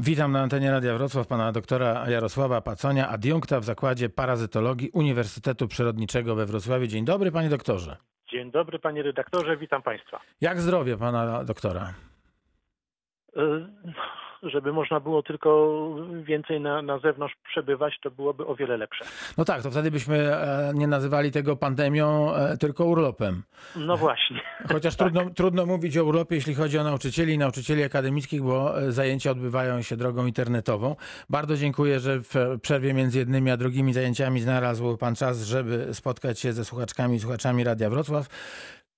Witam na antenie Radia Wrocław pana doktora Jarosława Paconia, adiunkta w Zakładzie Parazytologii Uniwersytetu Przyrodniczego we Wrocławiu. Dzień dobry panie doktorze. Dzień dobry panie redaktorze, witam państwa. Jak zdrowie pana doktora? Y, Żeby można było tylko więcej na, na zewnątrz przebywać, to byłoby o wiele lepsze. No tak, to wtedy byśmy e, nie nazywali tego pandemią, e, tylko urlopem. No właśnie. Chociaż trudno, trudno mówić o urlopie, jeśli chodzi o nauczycieli i nauczycieli akademickich, bo e, zajęcia odbywają się drogą internetową. Bardzo dziękuję, że w przerwie między jednymi a drugimi zajęciami znalazł pan czas, żeby spotkać się ze słuchaczkami i słuchaczami Radia Wrocław.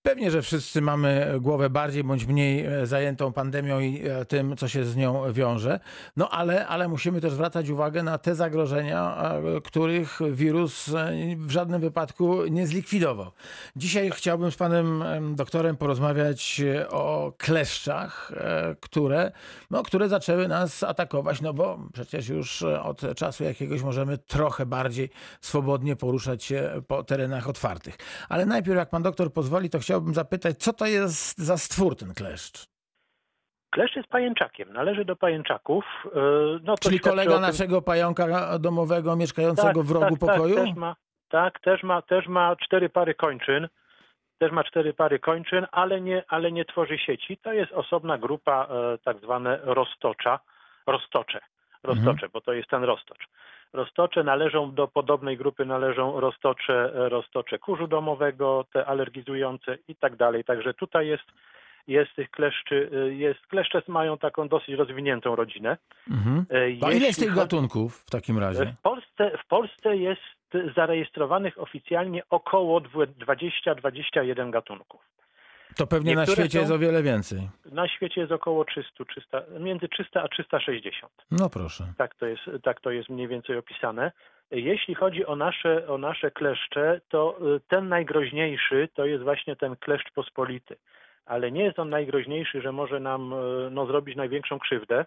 Pewnie, że wszyscy mamy głowę bardziej bądź mniej e, zajętą pandemią i e, tym, co się z nią wiąże. No ale, ale musimy też zwracać uwagę na te zagrożenia, e, których wirus w żadnym wypadku nie zlikwidował. Dzisiaj chciałbym z panem em, doktorem porozmawiać o kleszczach, które, no, które zaczęły nas atakować, no bo przecież już od czasu jakiegoś możemy trochę bardziej swobodnie poruszać się po terenach otwartych. Ale najpierw, jak pan doktor pozwoli, to chciałbym zapytać, co to jest za stwór ten kleszcz? Kleszcz jest pajęczakiem, należy do pajęczaków. Y, No, Czyli kolega tym- naszego pająka domowego mieszkającego w rogu pokoju? Tak, też ma, tak też, ma, też ma cztery pary kończyn. Też ma cztery pary kończyn, ale nie, ale nie tworzy sieci. To jest osobna grupa, e, tak zwane roztocza, roztocze, roztocze, Mhm. bo to jest ten roztocz. Roztocze należą do podobnej grupy, należą roztocze, roztocze kurzu domowego, te alergizujące i tak dalej. Także tutaj jest, jest tych kleszczy, jest, kleszcze mają taką dosyć rozwiniętą rodzinę. Mhm. E, A ile jest tych gatunków w takim razie? w Polsce, w Polsce jest zarejestrowanych oficjalnie około dwu- 20-21 gatunków. To pewnie na niektóre świecie są- jest o wiele więcej. Na świecie jest około 300, 300 między 300 a 360. No proszę. Tak to jest, tak to jest mniej więcej opisane. Jeśli chodzi o nasze, o nasze kleszcze, to y, ten najgroźniejszy to jest właśnie ten kleszcz pospolity. Ale nie jest on najgroźniejszy, że może nam y, no, zrobić największą krzywdę,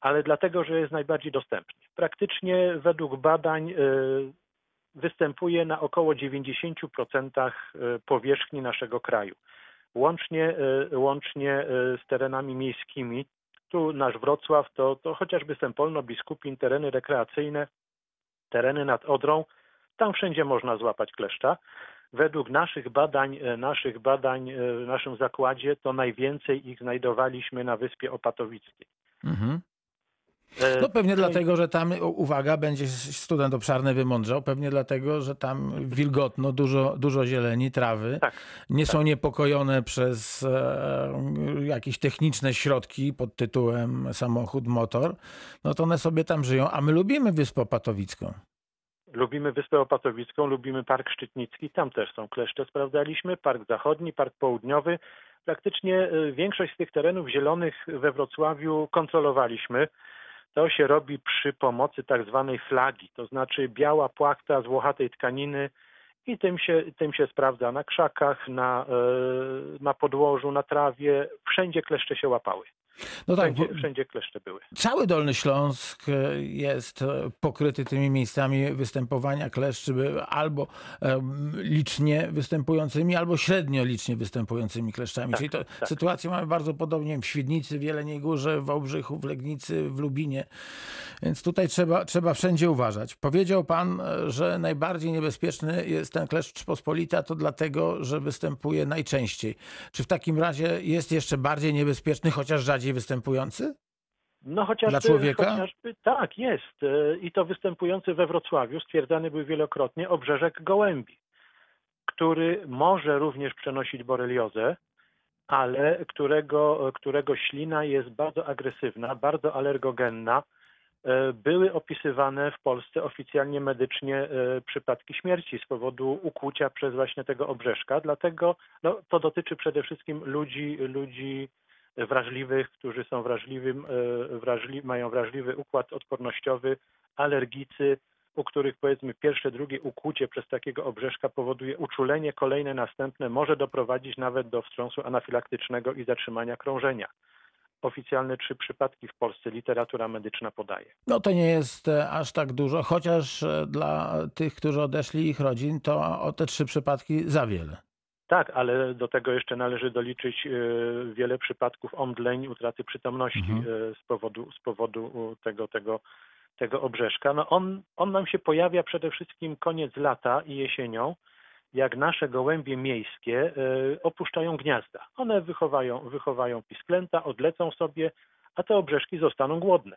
ale dlatego, że jest najbardziej dostępny. Praktycznie według badań y, występuje na około 90% powierzchni naszego kraju. Łącznie, y, łącznie y, z terenami miejskimi. Tu nasz Wrocław to, to chociażby Sempolno, Biskupin, tereny rekreacyjne, tereny nad Odrą, tam wszędzie można złapać kleszcza. Według naszych badań, e, naszych badań e, w naszym zakładzie to najwięcej ich znajdowaliśmy na Wyspie Opatowickiej. Mhm. E, No pewnie dlatego, że tam, uwaga, będzie student obszarny wymądrzał, pewnie dlatego, że tam wilgotno, dużo, dużo zieleni, trawy, Tak, nie są niepokojone przez e, jakieś techniczne środki pod tytułem samochód, motor, no to one sobie tam żyją, a my lubimy Wyspę Opatowicką. Lubimy Wyspę Opatowicką, lubimy Park Szczytnicki, tam też są kleszcze, sprawdzaliśmy, Park Zachodni, Park Południowy. Praktycznie e, większość z tych terenów zielonych we Wrocławiu kontrolowaliśmy. To się robi przy pomocy tak zwanej flagi, to znaczy biała płachta z tkaniny i tym się, tym się sprawdza na krzakach, na, e, na podłożu, na trawie. Wszędzie kleszcze się łapały. No tak, Wszędzie, wszędzie kleszcze były. cały Dolny Śląsk e, jest e, pokryty tymi miejscami występowania kleszczy, albo licznie występującymi, albo średnio licznie występującymi kleszczami. Tak, Czyli to tak. sytuację mamy bardzo podobnie w Świdnicy, w Jeleniej Górze, w Wałbrzychu, w Legnicy, w Lubinie. Więc tutaj trzeba, trzeba wszędzie uważać. Powiedział pan, e, że najbardziej niebezpieczny jest ten kleszcz pospolita, to dlatego, że występuje najczęściej. Czy w takim razie jest jeszcze bardziej niebezpieczny, chociaż rzadziej występujący? No chociażby, Dla człowieka? chociażby tak jest e, i to występujący we Wrocławiu, stwierdzany był wielokrotnie obrzeżek gołębi, który może również przenosić boreliozę, ale którego, którego ślina jest bardzo agresywna, bardzo alergogenna. E, Były opisywane w Polsce oficjalnie medycznie e, przypadki śmierci z powodu ukłucia przez właśnie tego obrzeżka, dlatego no, to dotyczy przede wszystkim ludzi, ludzi wrażliwych, którzy są wrażliwym, e, wrażli, mają wrażliwy układ odpornościowy, alergicy, u których powiedzmy pierwsze, drugie ukłucie przez takiego obrzeżka powoduje uczulenie, kolejne, następne może doprowadzić nawet do wstrząsu anafilaktycznego i zatrzymania krążenia. Oficjalne trzy przypadki w Polsce literatura medyczna podaje. No to nie jest e, aż tak dużo, chociaż e, dla tych, którzy odeszli ich rodzin, to o te trzy przypadki za wiele. Tak, ale do tego jeszcze należy doliczyć e, wiele przypadków omdleń, utraty przytomności Mhm. e, z powodu, z powodu tego, tego, tego obrzeżka. No on, on nam się pojawia przede wszystkim koniec lata i jesienią, jak nasze gołębie miejskie e, opuszczają gniazda. One wychowają, wychowają pisklęta, odlecą sobie, a te obrzeżki zostaną głodne.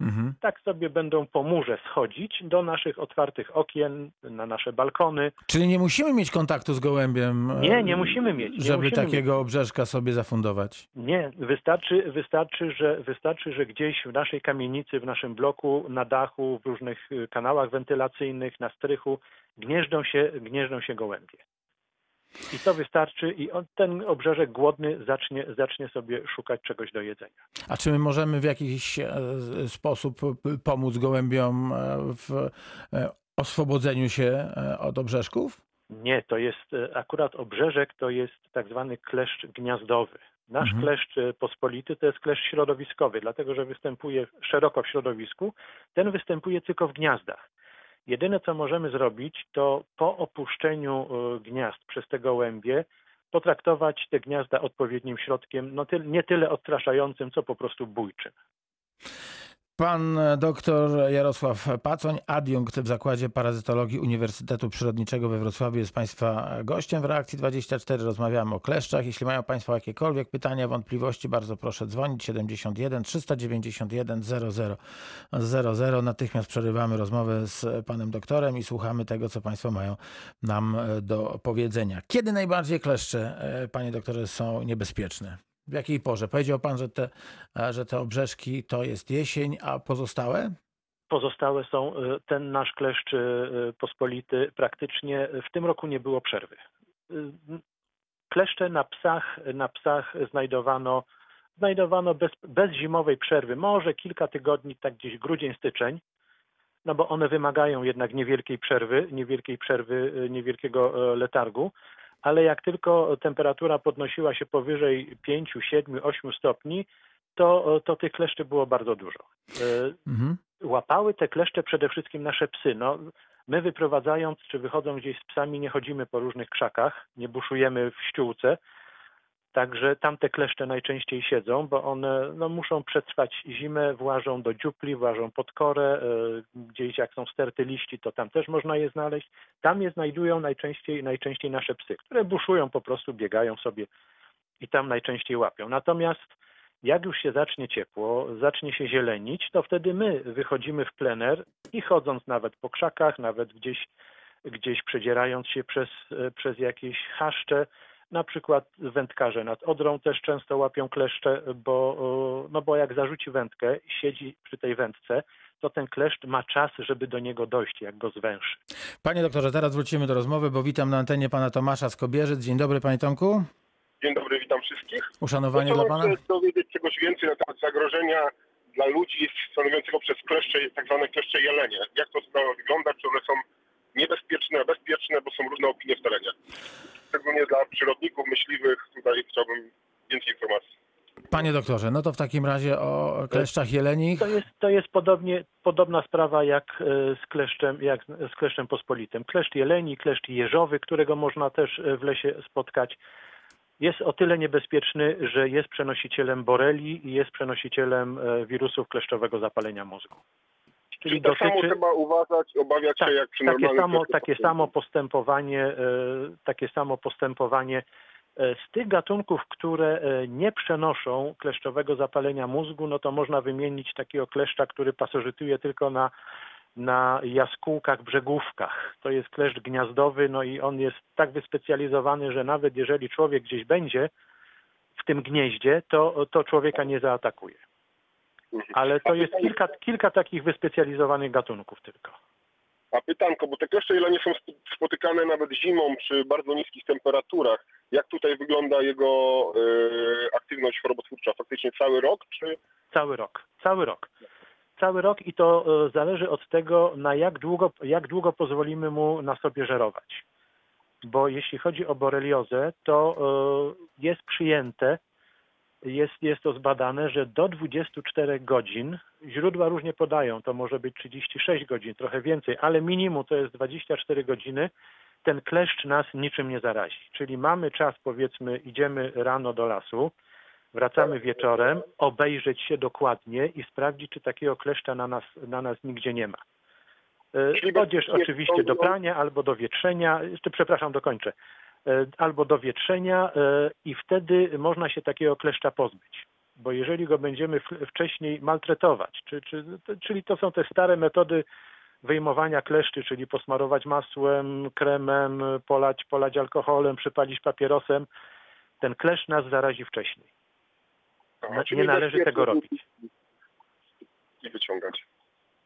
Mhm. Tak sobie będą po murze schodzić do naszych otwartych okien, na nasze balkony. Czyli nie musimy mieć kontaktu z gołębiem, e, Nie, nie musimy mieć. Nie żeby musimy takiego obrzeżka sobie zafundować. Nie, wystarczy, wystarczy, że, wystarczy, że gdzieś w naszej kamienicy, w naszym bloku, na dachu, w różnych y, kanałach wentylacyjnych, na strychu gnieżdżą się, gnieżdżą się gołębie. I to wystarczy i on, ten obrzeżek głodny zacznie, zacznie sobie szukać czegoś do jedzenia. A czy my możemy w jakiś e, sposób pomóc gołębiom e, w e, oswobodzeniu się od obrzeżków? Nie, to jest akurat obrzeżek, to jest tak zwany kleszcz gniazdowy. Nasz Mhm. kleszcz pospolity to jest kleszcz środowiskowy, dlatego że występuje szeroko w środowisku. Ten występuje tylko w gniazdach. Jedyne, co możemy zrobić, to po opuszczeniu e, gniazd przez te gołębie potraktować te gniazda odpowiednim środkiem, no ty, nie tyle odstraszającym, co po prostu bójczym. Pan doktor Jarosław Pacoń, adiunkt w Zakładzie Parazytologii Uniwersytetu Przyrodniczego we Wrocławiu jest Państwa gościem w Reakcji 24. Rozmawiamy o kleszczach. Jeśli mają Państwo jakiekolwiek pytania, wątpliwości, bardzo proszę dzwonić 71 391 00 00. Natychmiast przerywamy rozmowę z Panem doktorem i słuchamy tego, co Państwo mają nam do powiedzenia. Kiedy najbardziej kleszcze, e, Panie doktorze, są niebezpieczne? W jakiej porze? Powiedział Pan, że te, e, że te obrzeżki to jest jesień, a pozostałe? Pozostałe są, e, ten nasz kleszcz e, pospolity praktycznie w tym roku nie było przerwy. Kleszcze na psach, na psach znajdowano, znajdowano bez, bez zimowej przerwy, może kilka tygodni, tak gdzieś grudzień, styczeń, no bo one wymagają jednak niewielkiej przerwy, niewielkiej przerwy, niewielkiego letargu, ale jak tylko temperatura podnosiła się powyżej 5, 7, 8 stopni, to, to tych kleszczy było bardzo dużo. E, Mhm. łapały te kleszcze przede wszystkim nasze psy. No, my wyprowadzając, czy wychodząc gdzieś z psami, nie chodzimy po różnych krzakach, nie buszujemy w ściółce, także tam te kleszcze najczęściej siedzą, bo one no, muszą przetrwać zimę, włażą do dziupli, włażą pod korę, e, gdzieś jak są sterty liści, to tam też można je znaleźć. Tam je znajdują najczęściej, najczęściej nasze psy, które buszują po prostu, biegają sobie i tam najczęściej łapią. Natomiast jak już się zacznie ciepło, zacznie się zielenić, to wtedy my wychodzimy w plener i chodząc nawet po krzakach, nawet gdzieś, gdzieś przedzierając się przez, e, przez jakieś chaszcze, na przykład wędkarze nad Odrą też często łapią kleszcze, bo, o, no bo jak zarzuci wędkę i siedzi przy tej wędce, to ten kleszcz ma czas, żeby do niego dojść, jak go zwęszy. Panie doktorze, teraz wrócimy do rozmowy, bo witam na antenie pana Tomasza z Kobierzyc. Dzień dobry, panie Tomku. Dzień dobry, witam wszystkich. Uszanowanie dla pana. się dowiedzieć czegoś więcej na temat zagrożenia dla ludzi stanowiącego przez kleszcze, tak zwane kleszcze jelenie. Jak to sprawa wygląda, czy one są niebezpieczne, bezpieczne, bo są różne opinie w terenie. Szczególnie dla przyrodników, myśliwych, tutaj chciałbym więcej informacji. Panie doktorze, no to w takim razie o kleszczach jelenich. To jest, to jest podobnie, podobna sprawa jak e, z kleszczem, jak z kleszczem pospolitym. Kleszcz jeleni, kleszcz jeżowy, którego można też e, w lesie spotkać, jest o tyle niebezpieczny, że jest przenosicielem boreli i jest przenosicielem e, wirusów kleszczowego zapalenia mózgu. Czyli tak samo trzeba uważać, obawiać Tak, się jak przy takie samo, kleszczu takie samo postępowanie, e, takie samo postępowanie e, z tych gatunków, które e, nie przenoszą kleszczowego zapalenia mózgu, no to można wymienić takiego kleszcza, który pasożytuje tylko na, na jaskółkach, brzegówkach. To jest kleszcz gniazdowy, no i on jest tak wyspecjalizowany, że nawet jeżeli człowiek gdzieś będzie w tym gnieździe, to, to człowieka nie zaatakuje. Mhm. Ale to jest kilka, kilka takich wyspecjalizowanych gatunków tylko. A pytanko, bo te kleszcze jelenie są sp- spotykane nawet zimą przy bardzo niskich temperaturach. Jak tutaj wygląda jego e, aktywność chorobotwórcza? Faktycznie cały rok, czy Cały rok, cały rok. Cały rok i to e, zależy od tego, na jak długo, jak długo pozwolimy mu na sobie żerować. Bo jeśli chodzi o boreliozę, to e, jest przyjęte, jest, jest to zbadane, że do 24 godzin, źródła różnie podają, to może być 36 godzin, trochę więcej, ale minimum to jest 24 godziny, ten kleszcz nas niczym nie zarazi. Czyli mamy czas, powiedzmy, idziemy rano do lasu, wracamy wieczorem, obejrzeć się dokładnie i sprawdzić, czy takiego kleszcza na nas, na nas nigdzie nie ma. E, Odzież oczywiście do prania albo do wietrzenia, przepraszam, dokończę, albo do wietrzenia e, i wtedy można się takiego kleszcza pozbyć. Bo jeżeli go będziemy wcześniej maltretować, czy, czy, czyli to są te stare metody wyjmowania kleszczy, czyli posmarować masłem, kremem, polać, polać alkoholem, przypalić papierosem, ten kleszcz nas zarazi wcześniej. Czyli Nie należy tego robić. I wyciągać.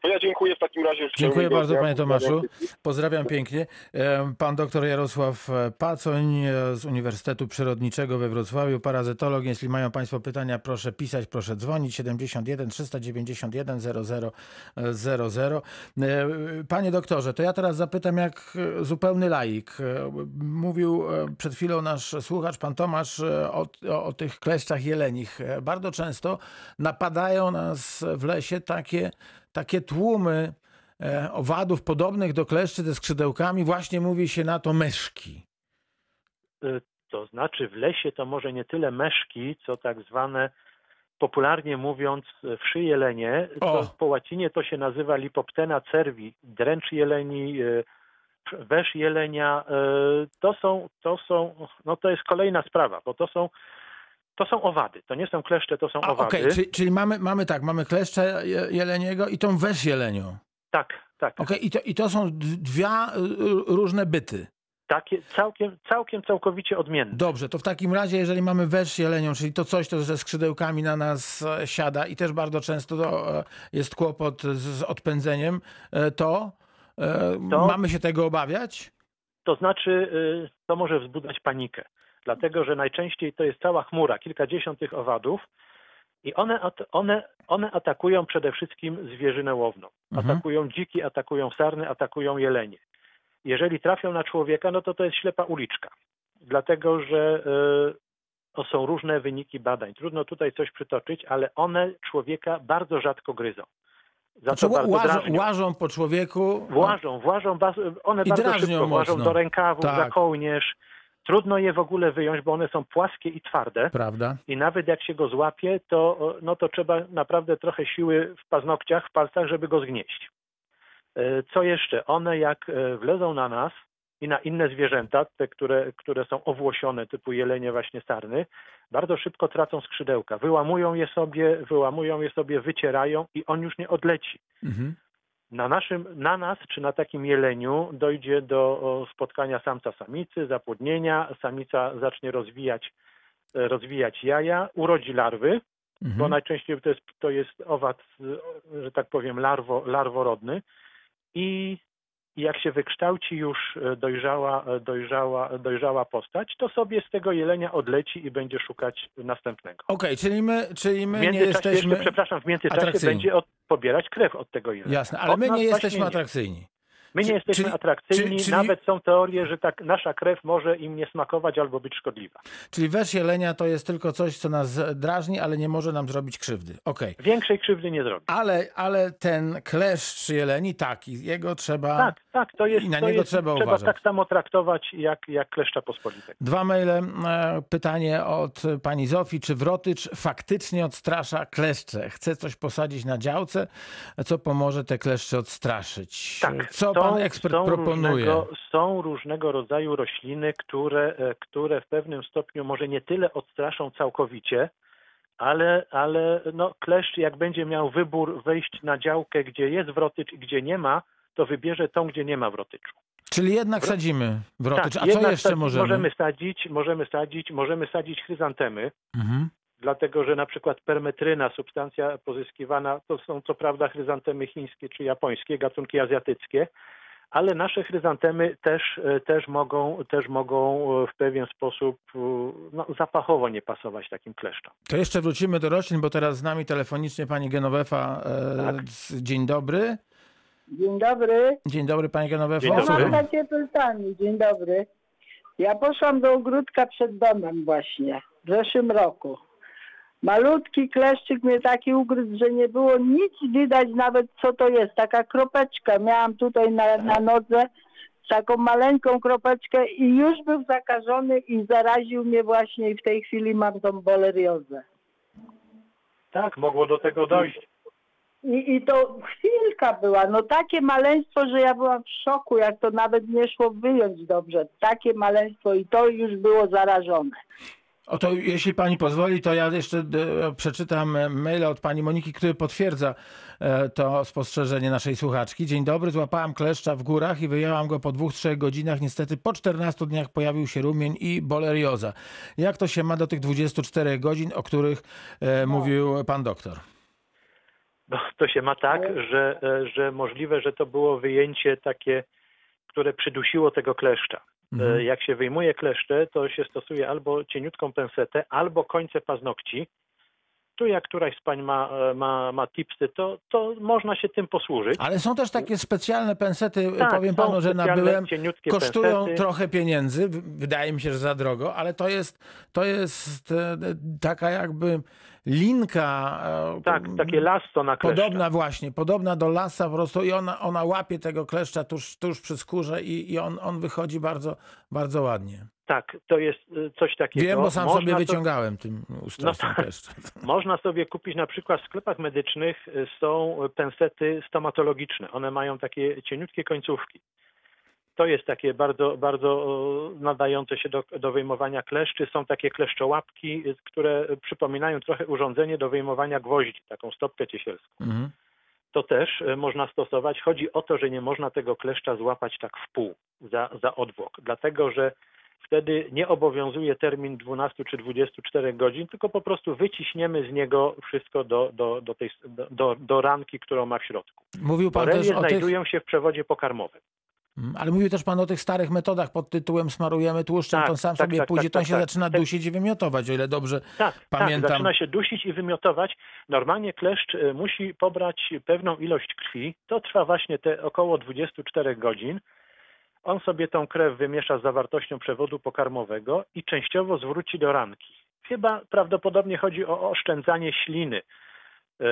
To ja dziękuję w takim razie. Dziękuję bardzo dnia. panie Tomaszu. Pozdrawiam. Pięknie. E, Pan doktor Jarosław Pacoń e, z Uniwersytetu Przyrodniczego we Wrocławiu, parazytolog. Jeśli mają Państwo pytania, proszę pisać, proszę dzwonić 71 391 00 00. E, Panie doktorze, to ja teraz zapytam jak e, zupełny laik. E, Mówił e, przed chwilą nasz słuchacz, pan Tomasz, e, o, o, o tych kleszczach jelenich. E, Bardzo często napadają nas w lesie takie, takie tłumy e, owadów podobnych do kleszczy ze skrzydełkami. Właśnie mówi się na to myszki. Y, To znaczy w lesie to może nie tyle meszki, co tak zwane, popularnie mówiąc, wszy jelenie. Po łacinie to się nazywa lipoptena cervi, dręcz jeleni, y, wesz jelenia. To są, to są, no to jest kolejna sprawa, bo to są, to są owady. To nie są kleszcze, to są A, owady. Okej, czyli, czyli mamy, mamy tak, mamy kleszcze je- jeleniego i tą wesz jelenią. Tak, tak. Okej, i, to, i to są dwie y, różne byty. Takie całkiem, całkiem, całkowicie odmienne. Dobrze, to w takim razie, jeżeli mamy wesz jelenią, czyli to coś, to ze skrzydełkami na nas e, siada i też bardzo często to e, jest kłopot z, z odpędzeniem, e, to, To- mamy się tego obawiać? To znaczy, y, to może wzbudzać panikę, dlatego że najczęściej to jest cała chmura, kilkadziesiąt tych owadów i one, one, one atakują przede wszystkim zwierzynę łowną. Mhm. Atakują dziki, atakują sarny, atakują jelenie. Jeżeli trafią na człowieka, no to to jest ślepa uliczka, dlatego że y, to są różne wyniki badań. Trudno tutaj coś przytoczyć, ale one człowieka bardzo rzadko gryzą. Za Znaczy, łażą, łażą po człowieku. Włażą, włażą, one I bardzo szybko włażą mocno. do rękawów, Tak. za kołnierz. Trudno je w ogóle wyjąć, bo one są płaskie i twarde Prawda? i nawet jak się go złapie, to, no to trzeba naprawdę trochę siły w paznokciach, w palcach, żeby go zgnieść. E, Co jeszcze? One jak e, wlezą na nas i na inne zwierzęta, te, które, które są owłosione, typu jelenie właśnie sarny, bardzo szybko tracą skrzydełka. Wyłamują je sobie, wyłamują je sobie, wycierają i on już nie odleci Mhm. Na naszym, na nas czy na takim jeleniu dojdzie do spotkania samca samicy, zapłodnienia, samica zacznie rozwijać, e, rozwijać jaja, urodzi larwy, bo Mhm. najczęściej to jest, to jest owad, że tak powiem, larwo, larworodny i i jak się wykształci już e, dojrzała, e, dojrzała, dojrzała postać, to sobie z tego jelenia odleci i będzie szukać następnego. Okej, czyli my, czyli my nie jesteśmy. jeszcze, przepraszam, w międzyczasie będzie od, pobierać krew od tego jelenia. Jasne, ale Od my nie jesteśmy atrakcyjni. My nie jesteśmy czyli- atrakcyjni, czyli- nawet są teorie, że tak nasza krew może im nie smakować albo być szkodliwa. Czyli wesz jelenia to jest tylko coś, co nas drażni, ale nie może nam zrobić krzywdy. Okej. Większej krzywdy nie zrobi. Ale, ale ten kleszcz jeleni, tak, jego trzeba. Tak, tak, to jest, I na to niego jest trzeba uważać. tak samo traktować jak, jak kleszcza pospolitego. Dwa maile. E, Pytanie od pani Zofii. Czy wrotycz faktycznie odstrasza kleszcze? Chce coś posadzić na działce, co pomoże te kleszcze odstraszyć? Tak, Co są- pan ekspert są proponuje? Różnego, są różnego rodzaju rośliny, które, e, które w pewnym stopniu może nie tyle odstraszą całkowicie, ale, ale no, kleszcz jak będzie miał wybór wejść na działkę, gdzie jest wrotycz i gdzie nie ma, to wybierze tą, gdzie nie ma wrotyczu. Czyli jednak sadzimy wrotycz. A co Tak, jeszcze możemy? Możemy sadzić, możemy sadzić, możemy sadzić chryzantemy, Mhm. Dlatego że na przykład permetryna, substancja pozyskiwana, to są co prawda chryzantemy chińskie czy japońskie, gatunki azjatyckie, ale nasze chryzantemy też, e, też, mogą, też mogą e, w pewien sposób e, no, zapachowo nie pasować takim kleszczom. To jeszcze wrócimy do roślin, bo teraz z nami telefonicznie pani Genowefa. Tak. Dzień dobry. Dzień dobry. Dzień dobry pani Genowefo. Dzień Ja dobry. mam takie pytanie. Dzień dobry. Ja poszłam do ogródka przed domem właśnie w zeszłym roku. Malutki kleszczyk mnie taki ugryzł, że nie było nic widać nawet co to jest. Taka kropeczka miałam tutaj na, na nodze taką maleńką kropeczkę i już był zakażony i zaraził mnie właśnie i w tej chwili mam tą boleriozę. Tak, mogło do tego dojść. I, I to chwilka była, no takie maleństwo, że ja byłam w szoku, jak to nawet nie szło wyjąć dobrze. Takie maleństwo i to już było zarażone. Oto jeśli pani pozwoli, to ja jeszcze e, przeczytam e, maila od pani Moniki, który potwierdza e, to spostrzeżenie naszej słuchaczki. Dzień dobry, złapałam kleszcza w górach i wyjęłam go po dwóch, trzech godzinach. Niestety po 14 dniach pojawił się rumień i bolerioza. Jak to się ma do tych 24 godzin, o których e, mówił pan doktor? No, to się ma tak, że, e, że możliwe, że to było wyjęcie takie, które przydusiło tego kleszcza. Mhm. E, Jak się wyjmuje kleszcze, to się stosuje albo cieniutką pensetę, albo końce paznokci. Tu jak któraś z pań ma, e, ma, ma tipsy, to, to można się tym posłużyć. Ale są też takie specjalne pensety, Tak, powiem panu, że nabyłem, kosztują pensety. trochę pieniędzy, wydaje mi się, że za drogo, ale to jest, to jest e, taka jakby linka. e, Tak, takie lasso na kleszcza. Podobna właśnie, podobna do lasa po prostu i ona, ona łapie tego kleszcza tuż, tuż przy skórze i, i on, on wychodzi bardzo, bardzo ładnie. Tak, to jest e, coś takiego. Wiem, bo sam Można sobie to- wyciągałem tym ustrojstwem No. kleszcza. Można sobie kupić na przykład w sklepach medycznych y, są pensety stomatologiczne. One mają takie cieniutkie końcówki. To jest takie bardzo, bardzo nadające się do, do wyjmowania kleszczy. Są takie kleszczołapki, y, które przypominają trochę urządzenie do wyjmowania gwoździ, taką stopkę ciesielską. Mhm. To też y, można stosować. Chodzi o to, że nie można tego kleszcza złapać tak w pół za, za odwłok, dlatego że wtedy nie obowiązuje termin 12 czy 24 godzin, tylko po prostu wyciśniemy z niego wszystko do, do, do, tej, do- do, ranki, którą ma w środku. Mówił pan też o tych, znajdują się w przewodzie pokarmowym. Mm, ale mówił też pan o tych starych metodach pod tytułem smarujemy tłuszczem, Tak, to sam tak, sobie tak, pójdzie, tak, to on tak, się tak. zaczyna dusić i wymiotować, o ile dobrze Tak, Pamiętam. tak, zaczyna się dusić i wymiotować. Normalnie kleszcz y, musi pobrać pewną ilość krwi. To trwa właśnie te około 24 godzin. On sobie tą krew wymiesza z zawartością przewodu pokarmowego i częściowo zwróci do ranki. Chyba prawdopodobnie chodzi o oszczędzanie śliny e, e,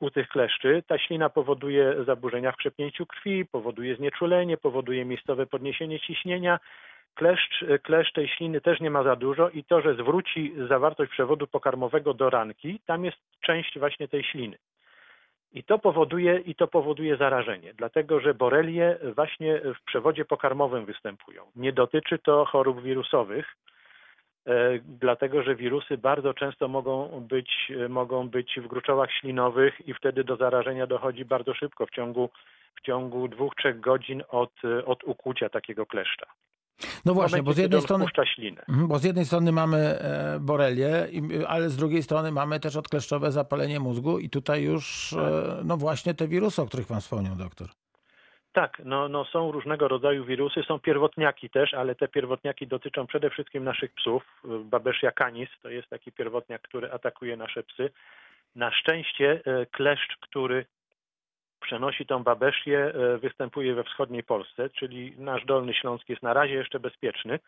u tych kleszczy. Ta ślina powoduje zaburzenia w przepnięciu krwi, powoduje znieczulenie, powoduje miejscowe podniesienie ciśnienia. Kleszcz, kleszcz tej śliny też nie ma za dużo i to, że zwróci zawartość przewodu pokarmowego do ranki, tam jest część właśnie tej śliny. I to powoduje, i to powoduje zarażenie, dlatego że borelie właśnie w przewodzie pokarmowym występują. Nie dotyczy to chorób wirusowych, e, dlatego że wirusy bardzo często mogą być, mogą być w gruczołach ślinowych i wtedy do zarażenia dochodzi bardzo szybko, w ciągu, w ciągu dwóch, trzech godzin od, od ukłucia takiego kleszcza. No właśnie, momencie, bo z jednej on strony. Mhm, Bo z jednej strony mamy e, borelię, ale z drugiej strony mamy też odkleszczowe zapalenie mózgu i tutaj już e, no właśnie te wirusy, o których pan wspomniał, doktor. Tak, no, no są różnego rodzaju wirusy, są pierwotniaki też, ale te pierwotniaki dotyczą przede wszystkim naszych psów. Babesia canis to jest taki pierwotniak, który atakuje nasze psy. Na szczęście e, kleszcz, który przenosi tą babesię, e, występuje we wschodniej Polsce, czyli nasz Dolny Śląsk jest na razie jeszcze bezpieczny,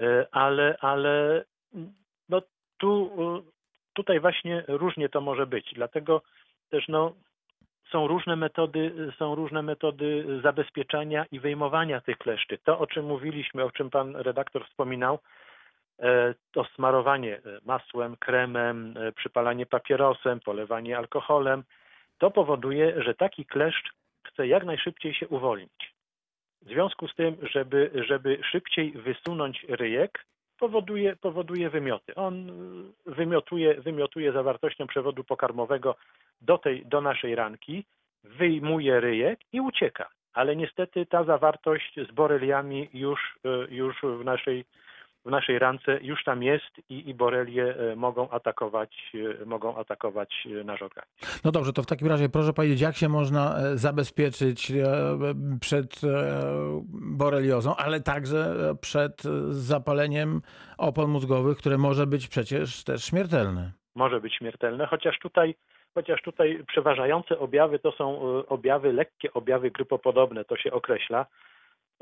E, ale, ale no tu, tutaj właśnie różnie to może być. Dlatego też no, są różne metody, są różne metody zabezpieczania i wyjmowania tych kleszczy. To, o czym mówiliśmy, o czym pan redaktor wspominał, e, to smarowanie masłem, kremem, przypalanie papierosem, polewanie alkoholem, to powoduje, że taki kleszcz chce jak najszybciej się uwolnić. W związku z tym, żeby, żeby szybciej wysunąć ryjek, powoduje, powoduje wymioty. On y, wymiotuje, wymiotuje zawartością przewodu pokarmowego do, tej, do naszej ranki, wyjmuje ryjek i ucieka. Ale niestety ta zawartość z boreliami już, y, już w, naszej, w naszej rance już tam jest i, i borelie y, mogą atakować, y, mogą atakować y, nasz organizm. No dobrze, to w takim razie proszę powiedzieć, jak się można e, zabezpieczyć e, przed e, boreliozą, ale także e, przed e, zapaleniem opon mózgowych, które może być przecież też śmiertelne. może być śmiertelne, chociaż tutaj, chociaż tutaj przeważające objawy to są objawy, lekkie objawy grypopodobne, to się określa,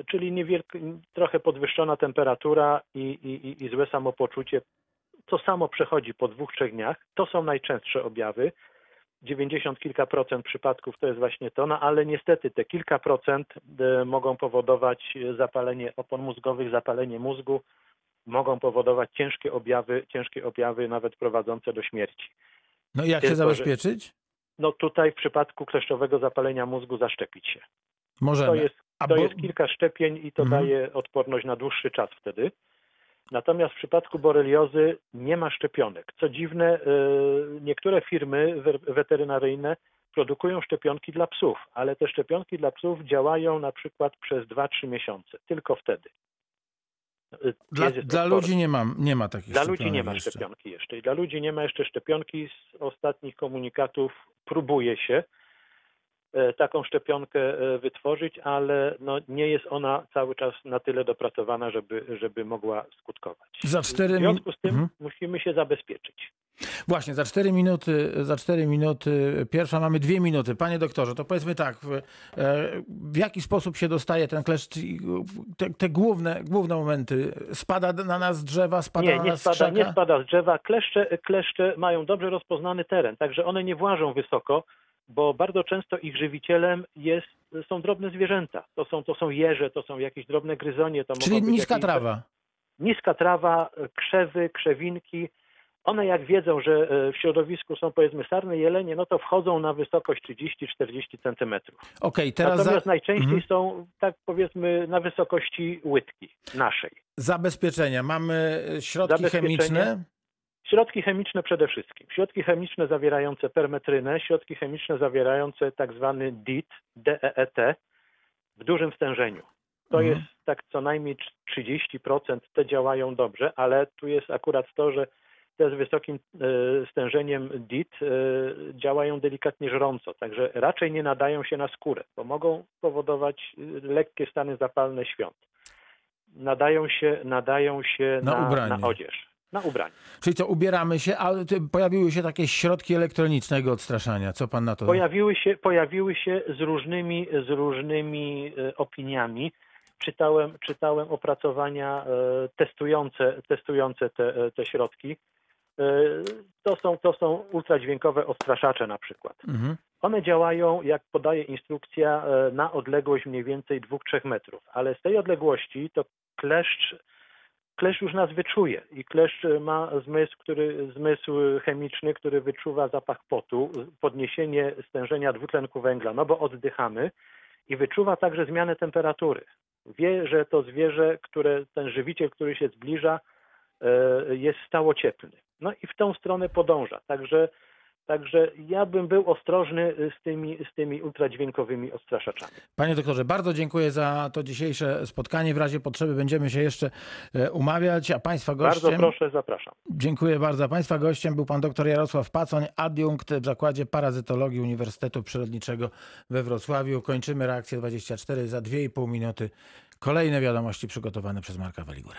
czyli niewielk- trochę podwyższona temperatura i, i, i- złe samopoczucie. To samo przechodzi po dwóch, trzech dniach. To są najczęstsze objawy. 90 kilka procent przypadków to jest właśnie to, no ale niestety te kilka procent e, mogą powodować zapalenie opon mózgowych, zapalenie mózgu, mogą powodować ciężkie objawy, ciężkie objawy nawet prowadzące do śmierci. No i jak się Tylko, że- zabezpieczyć? No tutaj w przypadku kleszczowego zapalenia mózgu zaszczepić się. Możemy. To jest, A to bo- jest kilka szczepień i to Mhm. daje odporność na dłuższy czas wtedy. Natomiast w przypadku boreliozy nie ma szczepionek. Co dziwne, y, niektóre firmy we- weterynaryjne produkują szczepionki dla psów, ale te szczepionki dla psów działają na przykład przez 2-3 miesiące. Tylko wtedy. Y, Dla, dla ludzi nie mam, nie ma takich Dla ludzi nie ma jeszcze. szczepionki jeszcze. I dla ludzi nie ma jeszcze szczepionki. Z ostatnich komunikatów próbuje się e, taką szczepionkę e, wytworzyć, ale no nie jest ona cały czas na tyle dopracowana, żeby, żeby mogła skutkować. Za cztery W związku z tym Mhm. musimy się zabezpieczyć. Właśnie, za cztery minuty, za cztery minuty, pierwsza mamy dwie minuty. Panie doktorze, to powiedzmy tak, w, e, w jaki sposób się dostaje ten kleszcz, te, te główne, główne momenty? Spada na nas drzewa, spada Nie, na nie nas spada, nie spada z drzewa. Kleszcze, kleszcze mają dobrze rozpoznany teren, także one nie włażą wysoko, bo bardzo często ich żywicielem jest, są drobne zwierzęta. To są, to są jeże, to są jakieś drobne gryzonie. To Czyli niska jakieś- trawa. niska trawa, krzewy, krzewinki. One jak wiedzą, że e, w środowisku są powiedzmy sarny jelenie, no to wchodzą na wysokość 30-40 centymetrów. Okej, teraz Natomiast za, najczęściej Mhm. są tak powiedzmy na wysokości łydki naszej. zabezpieczenia. Mamy środki chemiczne. Środki chemiczne przede wszystkim. Środki chemiczne zawierające permetrynę, środki chemiczne zawierające tak zwany DEET, DEET w dużym stężeniu. To Mhm. jest tak co najmniej 30%, te działają dobrze, ale tu jest akurat to, że te z wysokim e, stężeniem DIT e, działają delikatnie żrąco, także raczej nie nadają się na skórę, bo mogą powodować e, lekkie stany zapalne świąt. Nadają się, nadają się Na na, na odzież, na ubranie. Czyli co, ubieramy się, ale pojawiły się takie środki elektronicznego odstraszania. Co pan na to? Pojawiły się, pojawiły się z różnymi, z różnymi e, opiniami. Czytałem, czytałem opracowania e, testujące, testujące te, e, te środki. To są, to są ultradźwiękowe odstraszacze na przykład. Mhm. One działają, jak podaje instrukcja, na odległość mniej więcej 2-3 metrów, ale z tej odległości to kleszcz, kleszcz już nas wyczuje i kleszcz ma zmysł, który, zmysł chemiczny, który wyczuwa zapach potu, podniesienie stężenia dwutlenku węgla, no bo oddychamy i wyczuwa także zmianę temperatury. Wie, że to zwierzę, które ten żywiciel, który się zbliża, e, jest stało cieplny. No i w tą stronę podąża. Także Także ja bym był ostrożny z tymi, z tymi ultradźwiękowymi odstraszaczami. Panie doktorze, bardzo dziękuję za to dzisiejsze spotkanie. W razie potrzeby będziemy się jeszcze e, umawiać, a państwa gościem... Bardzo proszę, zapraszam. Dziękuję bardzo. A Państwa gościem był pan dr Jarosław Pacoń, adiunkt w Zakładzie Parazytologii Uniwersytetu Przyrodniczego we Wrocławiu. Kończymy reakcję 24 za 2,5 minuty. Kolejne wiadomości przygotowane przez Marka Waligurę.